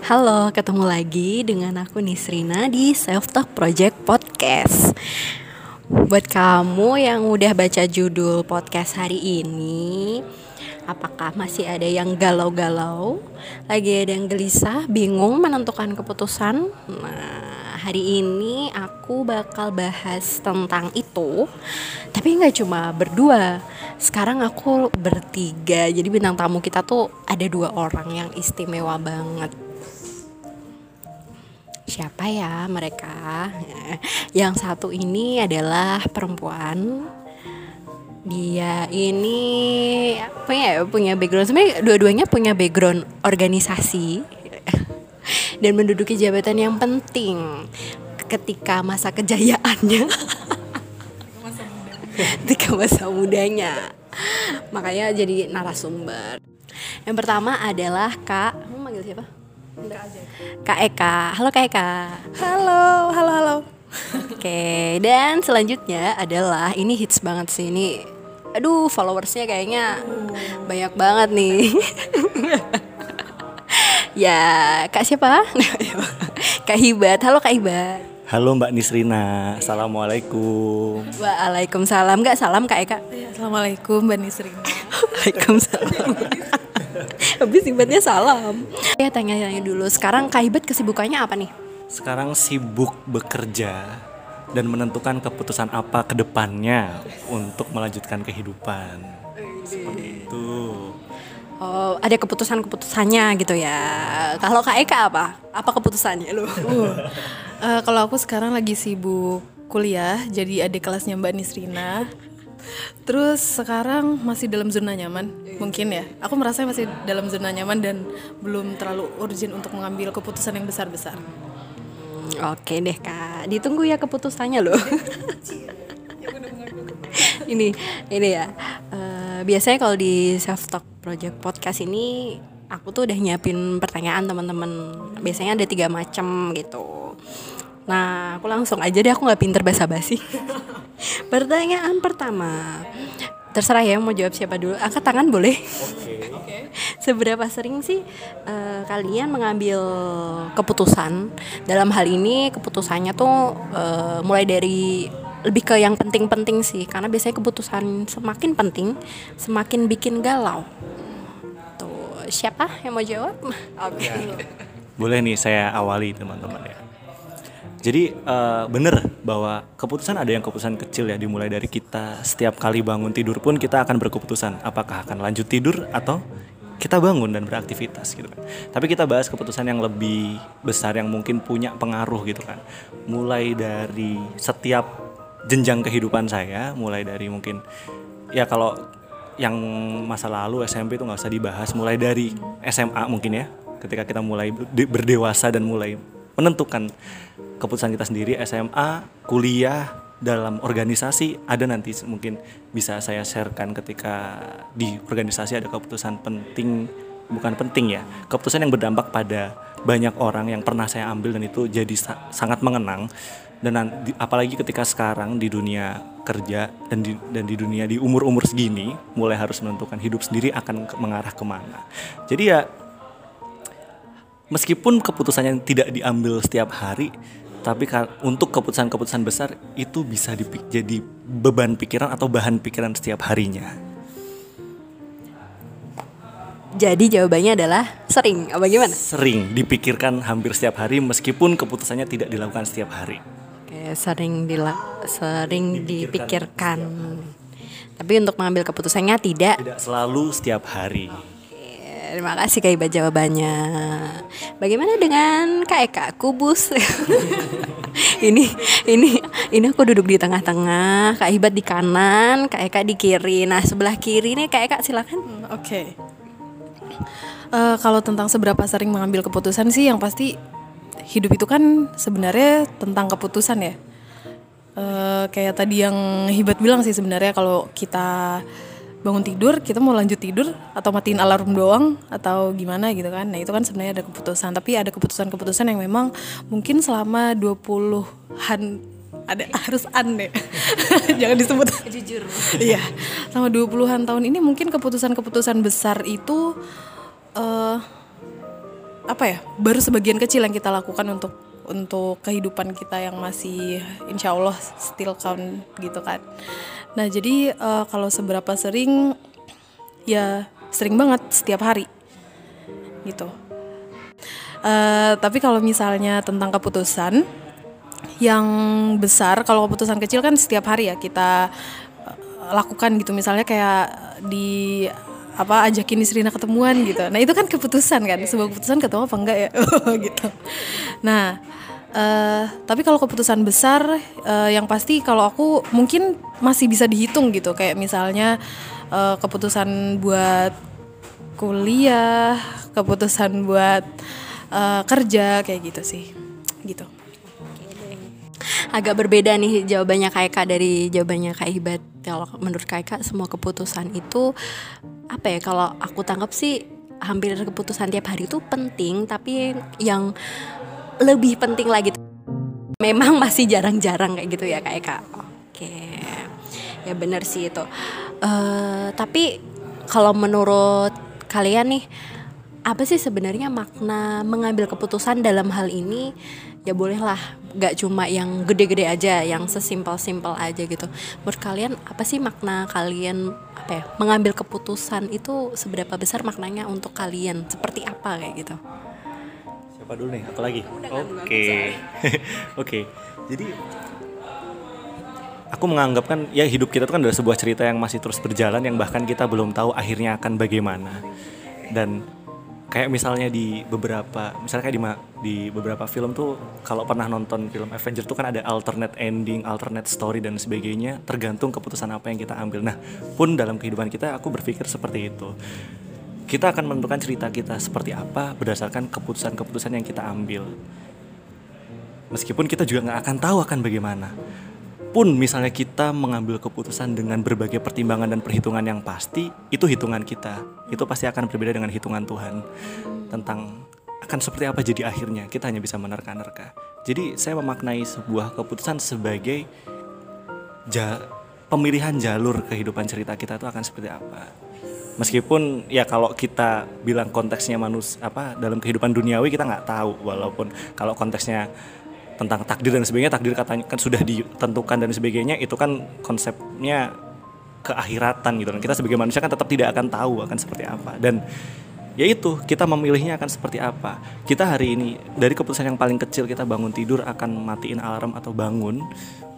Halo, ketemu lagi dengan aku Nisrina di Self Talk Project Podcast. Buat kamu yang udah baca judul podcast hari ini, apakah masih ada yang galau-galau? Lagi ada yang gelisah, bingung menentukan keputusan? Nah, hari ini aku bakal bahas tentang itu. Tapi nggak cuma berdua. Sekarang aku bertiga. Jadi bintang tamu kita tuh ada dua orang yang istimewa banget siapa ya mereka? Yang satu ini adalah perempuan. Dia ini punya punya background. Sebenarnya dua-duanya punya background organisasi dan menduduki jabatan yang penting ketika masa kejayaannya. Ketika masa mudanya. Makanya jadi narasumber. Yang pertama adalah kak mau manggil siapa Kak Eka. Halo Kak Eka. Halo, halo, halo. Oke, dan selanjutnya adalah ini hits banget sih ini. Aduh, followersnya kayaknya banyak banget nih. ya, Kak siapa? Kak Hibat. Halo Kak Hibat. Halo Mbak Nisrina, Assalamualaikum Waalaikumsalam. Gak salam Kak Eka? Assalamualaikum Mbak Nisrina. Waalaikumsalam. Habis Hibatnya salam. Ya tanya-tanya dulu. Sekarang Kak Hibat kesibukannya apa nih? Sekarang sibuk bekerja dan menentukan keputusan apa ke depannya untuk melanjutkan kehidupan Seperti itu Oh, ada keputusan-keputusannya gitu ya. Kalau Kak Eka apa? Apa keputusannya lu? Uh, uh, kalau aku sekarang lagi sibuk kuliah, jadi adik kelasnya Mbak Nisrina. Terus sekarang masih dalam zona nyaman, mungkin ya. Aku merasa masih dalam zona nyaman dan belum terlalu urgent untuk mengambil keputusan yang besar-besar. Oke deh kak, ditunggu ya keputusannya loh. ini ini ya. Uh, biasanya kalau di self talk project podcast ini aku tuh udah nyiapin pertanyaan teman-teman. Biasanya ada tiga macam gitu. Nah, aku langsung aja deh, aku nggak pinter basa-basi. Pertanyaan pertama, terserah ya mau jawab siapa dulu. Angkat tangan boleh? Oke. Seberapa sering sih uh, kalian mengambil keputusan? Dalam hal ini keputusannya tuh uh, mulai dari lebih ke yang penting-penting sih, karena biasanya keputusan semakin penting, semakin bikin galau. Tuh, siapa yang mau jawab? Oke. Ya. Boleh nih saya awali teman-teman ya. Jadi uh, bener bahwa keputusan ada yang keputusan kecil ya dimulai dari kita setiap kali bangun tidur pun kita akan berkeputusan apakah akan lanjut tidur atau kita bangun dan beraktivitas gitu kan. Tapi kita bahas keputusan yang lebih besar yang mungkin punya pengaruh gitu kan. Mulai dari setiap jenjang kehidupan saya, mulai dari mungkin ya kalau yang masa lalu SMP itu nggak usah dibahas, mulai dari SMA mungkin ya, ketika kita mulai berdewasa dan mulai menentukan keputusan kita sendiri SMA, kuliah, dalam organisasi ada nanti mungkin bisa saya sharekan ketika di organisasi ada keputusan penting bukan penting ya keputusan yang berdampak pada banyak orang yang pernah saya ambil dan itu jadi sa sangat mengenang. Dan nanti, apalagi ketika sekarang di dunia kerja dan di dan di dunia di umur umur segini mulai harus menentukan hidup sendiri akan ke, mengarah ke mana. Jadi ya meskipun keputusannya tidak diambil setiap hari tapi untuk keputusan-keputusan besar itu bisa jadi beban pikiran atau bahan pikiran setiap harinya. Jadi jawabannya adalah sering, apa gimana? Sering dipikirkan hampir setiap hari meskipun keputusannya tidak dilakukan setiap hari. Oke, sering dila sering dipikirkan. dipikirkan. Tapi untuk mengambil keputusannya tidak tidak selalu setiap hari. Terima kasih Kak Iba jawabannya. Bagaimana dengan Kak Eka Kubus? ini ini ini aku duduk di tengah-tengah, Kak Ibat di kanan, Kak Eka di kiri. Nah sebelah kiri nih Kak Eka silakan. Hmm, Oke. Okay. Uh, kalau tentang seberapa sering mengambil keputusan sih, yang pasti hidup itu kan sebenarnya tentang keputusan ya. Uh, kayak tadi yang Hibat bilang sih sebenarnya kalau kita bangun tidur kita mau lanjut tidur atau matiin alarm doang atau gimana gitu kan. Nah itu kan sebenarnya ada keputusan tapi ada keputusan-keputusan yang memang mungkin selama 20-an ada harus an deh jangan disebut. Jujur. Iya selama 20-an tahun ini mungkin keputusan-keputusan besar itu uh, apa ya baru sebagian kecil yang kita lakukan untuk untuk kehidupan kita yang masih insya Allah still count gitu kan. Nah jadi uh, kalau seberapa sering ya sering banget setiap hari gitu. Uh, tapi kalau misalnya tentang keputusan yang besar kalau keputusan kecil kan setiap hari ya kita uh, lakukan gitu. Misalnya kayak di apa ajakin Nisrina ketemuan gitu. Nah itu kan keputusan kan, sebuah keputusan ketemu apa enggak ya gitu. Nah uh, tapi kalau keputusan besar uh, yang pasti kalau aku mungkin masih bisa dihitung gitu, kayak misalnya uh, keputusan buat kuliah, keputusan buat uh, kerja kayak gitu sih, gitu agak berbeda nih jawabannya Kaika dari jawabannya Kak Hibat. Kalau menurut Kaika semua keputusan itu apa ya kalau aku tangkap sih hampir keputusan tiap hari itu penting tapi yang lebih penting lagi memang masih jarang-jarang kayak gitu ya Kak Eka. Oke. Ya benar sih itu. Uh, tapi kalau menurut kalian nih apa sih sebenarnya makna mengambil keputusan dalam hal ini ya bolehlah gak cuma yang gede-gede aja yang sesimpel-simpel aja gitu. Menurut kalian apa sih makna kalian apa ya mengambil keputusan itu seberapa besar maknanya untuk kalian? Seperti apa kayak gitu? Siapa dulu nih? Aku lagi. Oke. oke. Jadi aku menganggap kan ya hidup kita itu kan adalah sebuah cerita yang masih terus berjalan yang bahkan kita belum tahu akhirnya akan bagaimana. Dan kayak misalnya di beberapa misalnya kayak di di beberapa film tuh kalau pernah nonton film Avenger tuh kan ada alternate ending, alternate story dan sebagainya tergantung keputusan apa yang kita ambil. Nah, pun dalam kehidupan kita aku berpikir seperti itu. Kita akan menentukan cerita kita seperti apa berdasarkan keputusan-keputusan yang kita ambil. Meskipun kita juga nggak akan tahu akan bagaimana pun misalnya kita mengambil keputusan dengan berbagai pertimbangan dan perhitungan yang pasti, itu hitungan kita. Itu pasti akan berbeda dengan hitungan Tuhan tentang akan seperti apa jadi akhirnya. Kita hanya bisa menerka-nerka. Jadi saya memaknai sebuah keputusan sebagai ja pemilihan jalur kehidupan cerita kita itu akan seperti apa. Meskipun ya kalau kita bilang konteksnya manusia apa dalam kehidupan duniawi kita nggak tahu walaupun kalau konteksnya tentang takdir dan sebagainya takdir katanya kan sudah ditentukan dan sebagainya itu kan konsepnya keakhiratan gitu. Dan kita sebagai manusia kan tetap tidak akan tahu akan seperti apa. Dan ya itu kita memilihnya akan seperti apa. Kita hari ini dari keputusan yang paling kecil kita bangun tidur akan matiin alarm atau bangun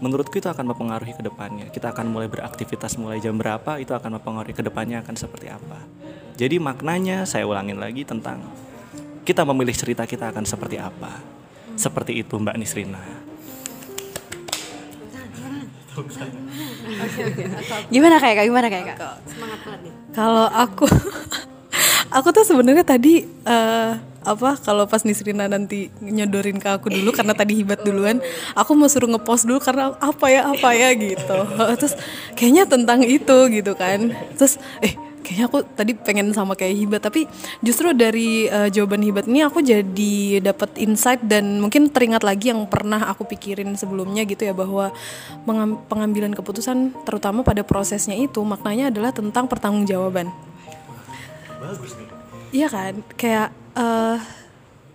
menurutku itu akan mempengaruhi ke depannya kita akan mulai beraktivitas mulai jam berapa itu akan mempengaruhi ke depannya akan seperti apa. Jadi maknanya saya ulangin lagi tentang kita memilih cerita kita akan seperti apa seperti itu Mbak Nisrina. Gimana kayak kak? Gimana kayak kak? Semangat banget nih. Kalau aku, aku tuh sebenarnya tadi uh, apa kalau pas Nisrina nanti nyodorin ke aku dulu karena tadi hibat duluan aku mau suruh ngepost dulu karena apa ya apa ya gitu terus kayaknya tentang itu gitu kan terus eh kayaknya aku tadi pengen sama kayak hibat tapi justru dari uh, jawaban hibat ini aku jadi dapat insight dan mungkin teringat lagi yang pernah aku pikirin sebelumnya gitu ya bahwa pengambilan keputusan terutama pada prosesnya itu maknanya adalah tentang pertanggungjawaban. Bagus nih. Iya kan, kayak uh,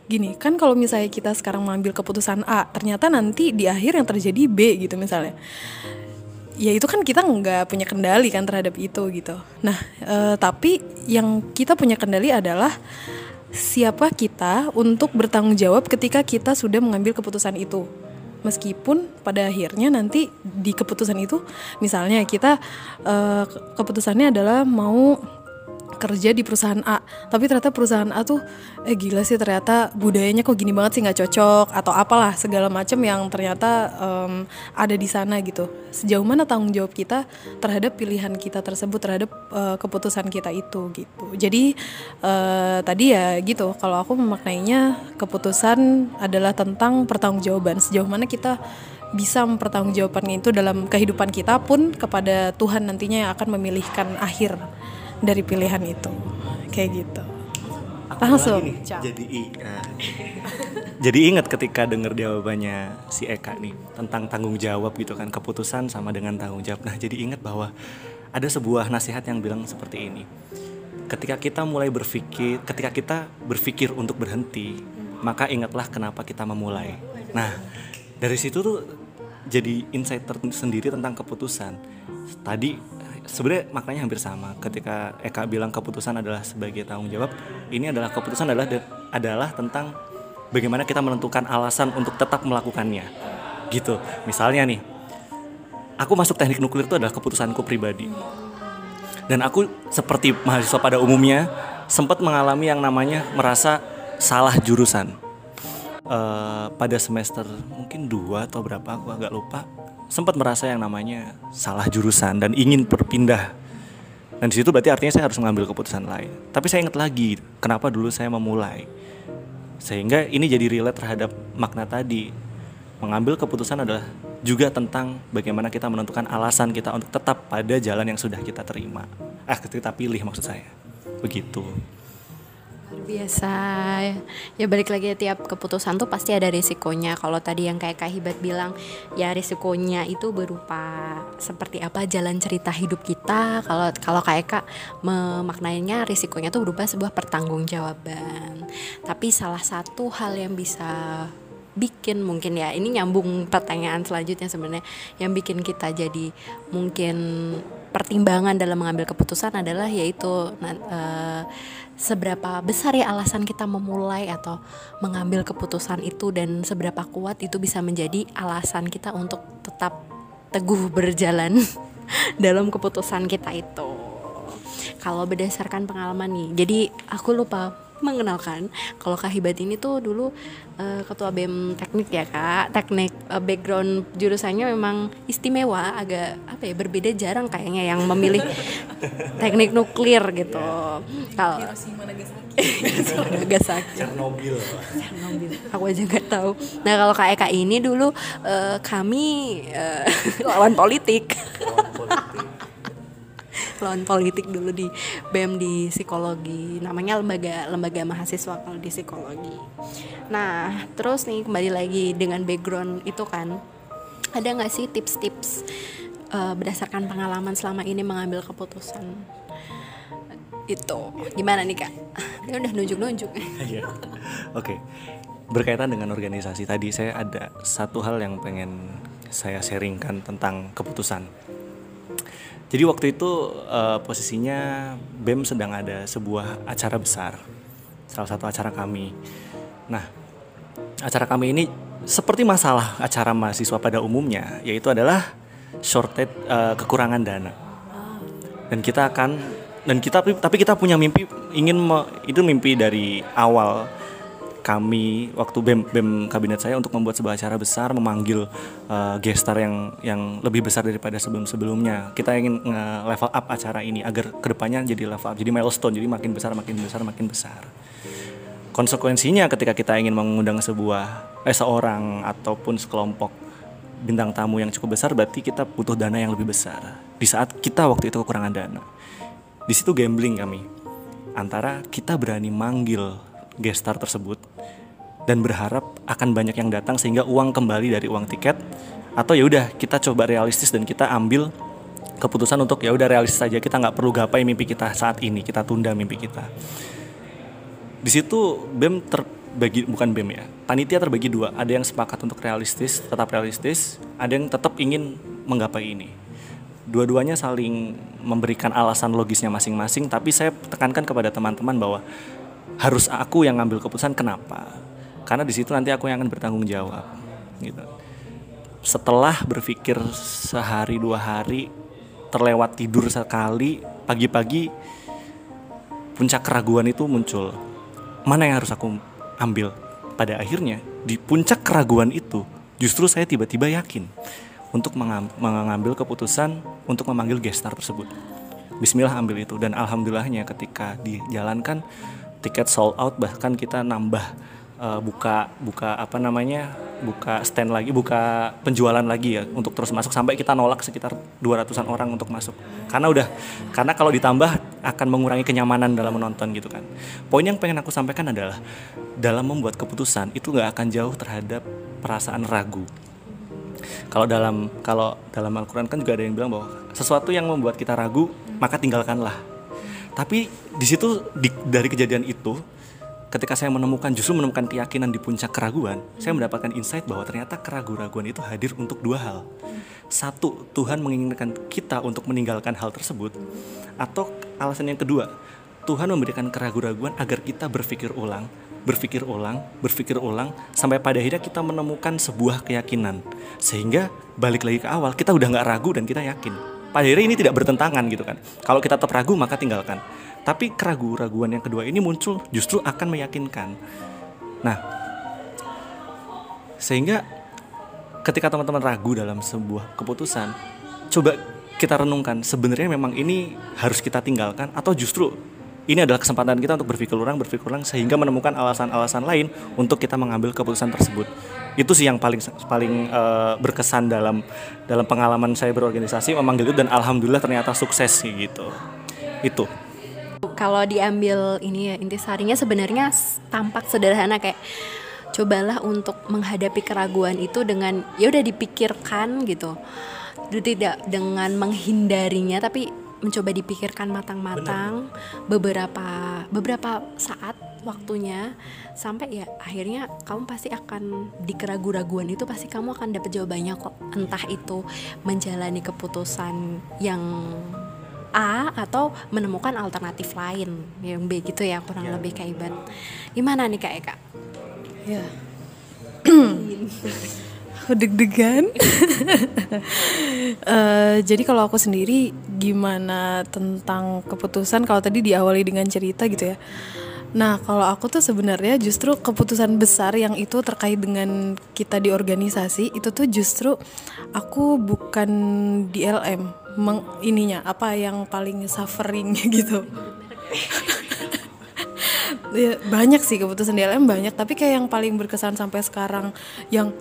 gini kan kalau misalnya kita sekarang mengambil keputusan A ternyata nanti di akhir yang terjadi B gitu misalnya ya itu kan kita nggak punya kendali kan terhadap itu gitu. Nah, e, tapi yang kita punya kendali adalah siapa kita untuk bertanggung jawab ketika kita sudah mengambil keputusan itu. Meskipun pada akhirnya nanti di keputusan itu, misalnya kita e, keputusannya adalah mau kerja di perusahaan A. Tapi ternyata perusahaan A tuh eh gila sih ternyata budayanya kok gini banget sih nggak cocok atau apalah segala macam yang ternyata um, ada di sana gitu. Sejauh mana tanggung jawab kita terhadap pilihan kita tersebut terhadap uh, keputusan kita itu gitu. Jadi uh, tadi ya gitu kalau aku memaknainya keputusan adalah tentang pertanggungjawaban. Sejauh mana kita bisa mempertanggungjawabkannya itu dalam kehidupan kita pun kepada Tuhan nantinya yang akan memilihkan akhir dari pilihan itu. Kayak gitu. Langsung. nih, jadi uh, jadi ingat ketika dengar jawabannya si Eka nih tentang tanggung jawab gitu kan keputusan sama dengan tanggung jawab. Nah jadi ingat bahwa ada sebuah nasihat yang bilang seperti ini. Ketika kita mulai berpikir ketika kita berpikir untuk berhenti maka ingatlah kenapa kita memulai. Nah dari situ tuh jadi insight tersendiri tentang keputusan. Tadi sebenarnya maknanya hampir sama. Ketika Eka bilang keputusan adalah sebagai tanggung jawab ini adalah keputusan adalah adalah tentang bagaimana kita menentukan alasan untuk tetap melakukannya. Gitu. Misalnya nih aku masuk teknik nuklir itu adalah keputusanku pribadi. Dan aku seperti mahasiswa pada umumnya sempat mengalami yang namanya merasa salah jurusan. Uh, pada semester mungkin dua atau berapa aku agak lupa sempat merasa yang namanya salah jurusan dan ingin berpindah dan di situ berarti artinya saya harus mengambil keputusan lain tapi saya ingat lagi kenapa dulu saya memulai sehingga ini jadi relate terhadap makna tadi mengambil keputusan adalah juga tentang bagaimana kita menentukan alasan kita untuk tetap pada jalan yang sudah kita terima. Ah, kita pilih maksud saya. Begitu. Biasa. Ya balik lagi tiap keputusan tuh pasti ada risikonya. Kalau tadi yang kayak Kak Hibat bilang, ya risikonya itu berupa seperti apa jalan cerita hidup kita. Kalau kalau kayak Kak memaknainya risikonya tuh berupa sebuah pertanggungjawaban. Tapi salah satu hal yang bisa bikin mungkin ya ini nyambung pertanyaan selanjutnya sebenarnya yang bikin kita jadi mungkin pertimbangan dalam mengambil keputusan adalah yaitu uh, seberapa besar ya alasan kita memulai atau mengambil keputusan itu dan seberapa kuat itu bisa menjadi alasan kita untuk tetap teguh berjalan dalam keputusan kita itu. Kalau berdasarkan pengalaman nih, jadi aku lupa mengenalkan kalau Kak Hibat ini tuh dulu uh, ketua BEM teknik ya Kak. Teknik uh, background jurusannya memang istimewa, agak apa ya berbeda jarang kayaknya yang memilih teknik nuklir gitu. Kalau Nagasaki. Chernobyl. Chernobyl. Aku aja nggak tahu. Nah kalau Kak Eka ini dulu uh, kami uh, lawan politik. Lawan politik lawan politik dulu di BEM di psikologi. Namanya lembaga lembaga mahasiswa kalau di psikologi. Nah terus nih kembali lagi dengan background itu kan. Ada nggak sih tips-tips uh, berdasarkan pengalaman selama ini mengambil keputusan? Itu. Gimana nih kak? Dia udah nunjuk-nunjuk. Iya. Oke. Berkaitan dengan organisasi tadi saya ada satu hal yang pengen saya sharingkan tentang keputusan jadi waktu itu uh, posisinya BEM sedang ada sebuah acara besar, salah satu acara kami. Nah, acara kami ini seperti masalah acara mahasiswa pada umumnya, yaitu adalah shorted uh, kekurangan dana. Dan kita akan dan kita tapi kita punya mimpi ingin me, itu mimpi dari awal kami waktu BEM BEM kabinet saya untuk membuat sebuah acara besar memanggil uh, gestar yang yang lebih besar daripada sebelum-sebelumnya. Kita ingin uh, level up acara ini agar ke depannya jadi level up, jadi milestone, jadi makin besar, makin besar, makin besar. Konsekuensinya ketika kita ingin mengundang sebuah eh, seorang ataupun sekelompok bintang tamu yang cukup besar, berarti kita butuh dana yang lebih besar. Di saat kita waktu itu kekurangan dana, di situ gambling kami antara kita berani manggil gestar tersebut dan berharap akan banyak yang datang sehingga uang kembali dari uang tiket atau ya udah kita coba realistis dan kita ambil keputusan untuk ya udah realistis saja kita nggak perlu gapai mimpi kita saat ini kita tunda mimpi kita. Di situ bem terbagi bukan bem ya panitia terbagi dua ada yang sepakat untuk realistis tetap realistis ada yang tetap ingin menggapai ini. Dua-duanya saling memberikan alasan logisnya masing-masing tapi saya tekankan kepada teman-teman bahwa harus aku yang ngambil keputusan kenapa? Karena di situ nanti aku yang akan bertanggung jawab gitu. Setelah berpikir sehari dua hari terlewat tidur sekali pagi-pagi puncak keraguan itu muncul. Mana yang harus aku ambil? Pada akhirnya di puncak keraguan itu justru saya tiba-tiba yakin untuk mengambil keputusan untuk memanggil gestar tersebut. Bismillah ambil itu. Dan alhamdulillahnya ketika dijalankan tiket sold out bahkan kita nambah uh, buka buka apa namanya buka stand lagi buka penjualan lagi ya untuk terus masuk. Sampai kita nolak sekitar 200-an orang untuk masuk. Karena udah karena kalau ditambah akan mengurangi kenyamanan dalam menonton gitu kan. Poin yang pengen aku sampaikan adalah dalam membuat keputusan itu nggak akan jauh terhadap perasaan ragu. Kalau dalam kalau dalam Al-Quran kan juga ada yang bilang bahwa sesuatu yang membuat kita ragu maka tinggalkanlah Tapi di situ di- dari kejadian itu ketika saya menemukan justru menemukan keyakinan di puncak keraguan, saya mendapatkan insight bahwa ternyata keraguan-keraguan itu hadir untuk dua hal. Satu, Tuhan menginginkan kita untuk meninggalkan hal tersebut. Atau alasan yang kedua, Tuhan memberikan keraguan-keraguan agar kita berpikir ulang, berpikir ulang, berpikir ulang sampai pada akhirnya kita menemukan sebuah keyakinan. Sehingga balik lagi ke awal, kita udah nggak ragu dan kita yakin. Pada akhirnya ini tidak bertentangan gitu kan. Kalau kita tetap ragu maka tinggalkan. Tapi keraguan-keraguan yang kedua ini muncul justru akan meyakinkan. Nah, sehingga ketika teman-teman ragu dalam sebuah keputusan, coba kita renungkan sebenarnya memang ini harus kita tinggalkan atau justru ini adalah kesempatan kita untuk berpikir ulang, berpikir ulang sehingga menemukan alasan-alasan lain untuk kita mengambil keputusan tersebut. Itu sih yang paling paling eh, berkesan dalam dalam pengalaman saya berorganisasi memanggil itu dan alhamdulillah ternyata sukses sih gitu. Itu. Kalau diambil ini ya intisarinya sebenarnya tampak sederhana kayak cobalah untuk menghadapi keraguan itu dengan ya udah dipikirkan gitu. Tidak dengan menghindarinya tapi mencoba dipikirkan matang-matang beberapa beberapa saat waktunya sampai ya akhirnya kamu pasti akan di keraguan-raguan itu pasti kamu akan dapat jawabannya kok entah itu menjalani keputusan yang A atau menemukan alternatif lain yang B gitu ya kurang lebih kayak Iban. Gimana nih Kak Eka? Ya. aku deg-degan. Eh, jadi kalau aku sendiri gimana tentang keputusan kalau tadi diawali dengan cerita gitu ya. Nah, kalau aku tuh sebenarnya justru keputusan besar yang itu terkait dengan kita di organisasi itu tuh justru aku bukan di LM meng, ininya apa yang paling suffering gitu. Ya, banyak sih keputusan DLM banyak. Tapi kayak yang paling berkesan sampai sekarang yang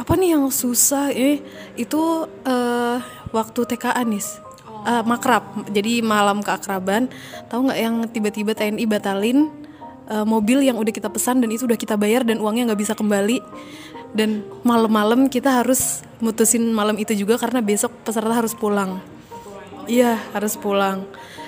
apa nih yang susah ini itu eh, waktu TKA nis Eh, makrab jadi malam keakraban. Tahu nggak yang tiba-tiba TNI batalin eh, mobil yang udah kita pesan dan itu udah kita bayar dan uangnya nggak bisa kembali dan malam-malam kita harus mutusin malam itu juga karena besok peserta harus pulang Iya harus pulang.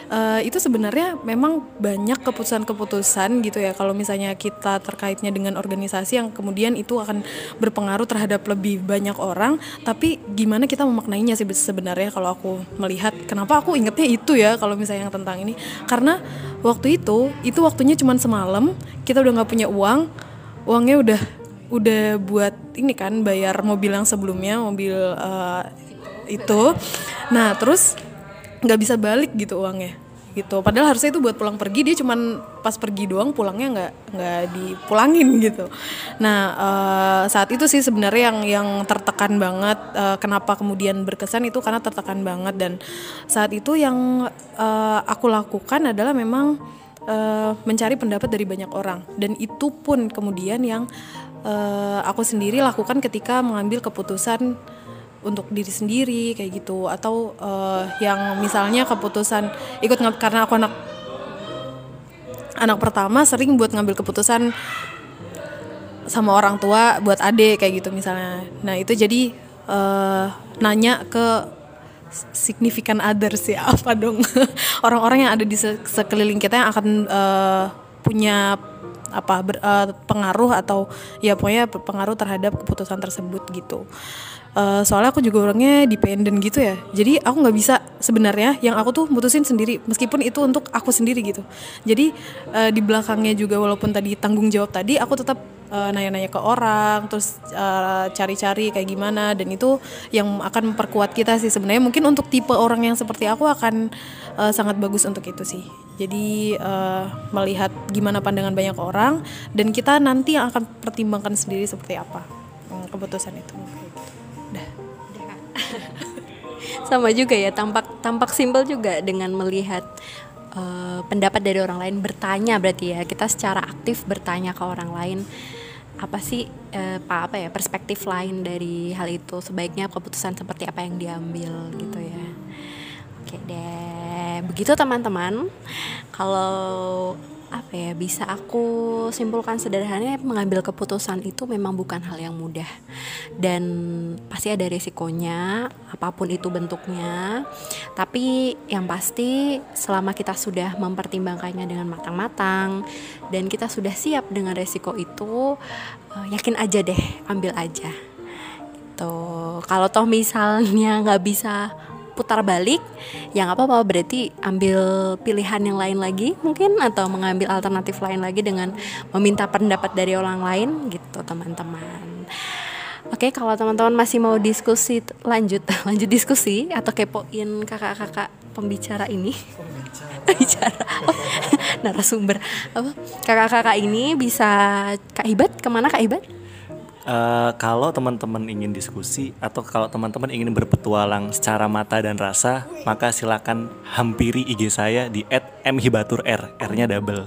Eh, itu sebenarnya memang banyak keputusan-keputusan gitu ya. Kalau misalnya kita terkaitnya dengan organisasi yang kemudian itu akan berpengaruh terhadap lebih banyak orang tapi gimana kita memaknainya sih sebenarnya kalau aku melihat? Kenapa aku ingetnya itu ya kalau misalnya yang tentang ini? Karena waktu itu itu waktunya cuma semalam kita udah nggak punya uang uangnya udah udah buat ini kan bayar mobil yang sebelumnya mobil eh, itu. Nah terus nggak bisa balik gitu uangnya gitu. Padahal harusnya itu buat pulang pergi dia cuman pas pergi doang pulangnya nggak nggak dipulangin gitu. Nah eh, saat itu sih sebenarnya yang yang tertekan banget eh, kenapa kemudian berkesan itu karena tertekan banget. Dan saat itu yang eh, aku lakukan adalah memang eh, mencari pendapat dari banyak orang. Dan itu pun kemudian yang eh, aku sendiri lakukan ketika mengambil keputusan untuk diri sendiri kayak gitu. Atau eh, yang misalnya keputusan ikut karena aku anak anak pertama sering buat ngambil keputusan sama orang tua buat adik kayak gitu misalnya. Nah itu jadi eh, nanya ke signifikan others ya apa dong? Orang-orang yang ada di se- sekeliling kita yang akan eh, punya apa ber- eh, pengaruh atau ya pokoknya pengaruh terhadap keputusan tersebut gitu Eh, soalnya aku juga orangnya dependent gitu ya. Jadi aku nggak bisa sebenarnya yang aku tuh mutusin sendiri meskipun itu untuk aku sendiri gitu. Jadi eh, di belakangnya juga walaupun tadi tanggung jawab tadi aku tetap eh, nanya-nanya ke orang terus eh, cari-cari kayak gimana dan itu yang akan memperkuat kita sih sebenarnya. Mungkin untuk tipe orang yang seperti aku akan eh, sangat bagus untuk itu sih. Jadi eh, melihat gimana pandangan banyak orang dan kita nanti akan pertimbangkan sendiri seperti apa hmm, keputusan itu. Sama juga ya tampak tampak simpel juga dengan melihat eh, pendapat dari orang lain. Bertanya berarti ya kita secara aktif bertanya ke orang lain. Apa sih eh, apa apa ya perspektif lain dari hal itu? Sebaiknya keputusan seperti apa yang diambil gitu ya. Oke deh. Begitu teman-teman. Kalau apa ya bisa aku simpulkan sederhananya mengambil keputusan itu memang bukan hal yang mudah. Dan pasti ada risikonya apa pun itu bentuknya. Tapi yang pasti selama kita sudah mempertimbangkannya dengan matang-matang dan kita sudah siap dengan risiko itu uh, yakin aja deh ambil aja. Gitu. Kalau toh misalnya nggak bisa putar balik ya nggak apa-apa berarti ambil pilihan yang lain lagi mungkin atau mengambil alternatif lain lagi dengan meminta pendapat dari orang lain gitu teman-teman. Oke, kalau teman-teman masih mau diskusi lanjut lanjut diskusi atau kepoin kakak-kakak pembicara ini, pembicara, oh, narasumber. Apa? Kakak-kakak ini bisa Kak Ibat ke mana Kak Ibat? Uh, kalau teman-teman ingin diskusi atau kalau teman-teman ingin berpetualang secara mata dan rasa, maka silakan hampiri IG saya di @mhibatur r, r-nya double.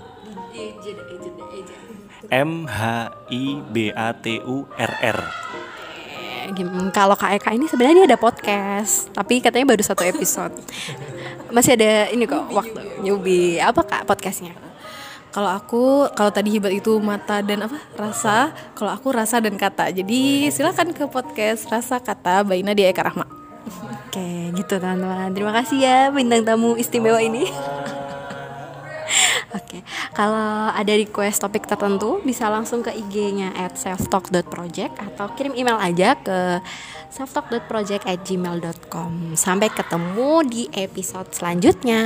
M H I B A T U R R. Kalau Kak Eka ini sebenarnya ada podcast, tapi katanya baru satu episode. Masih ada ini kok waktu newbie. Apa Kak podcastnya? Kalau aku, kalau tadi hibat itu mata dan apa rasa, kalau aku rasa dan kata. Jadi silakan ke podcast rasa kata Baina di Eka Rahma. Oke, gitu teman-teman. Terima kasih ya bintang tamu istimewa ini. Oke, kalau ada request topik tertentu bisa langsung ke IG-nya at selftalk.project atau kirim email aja ke selftalk.project@gmail.com. Sampai ketemu di episode selanjutnya.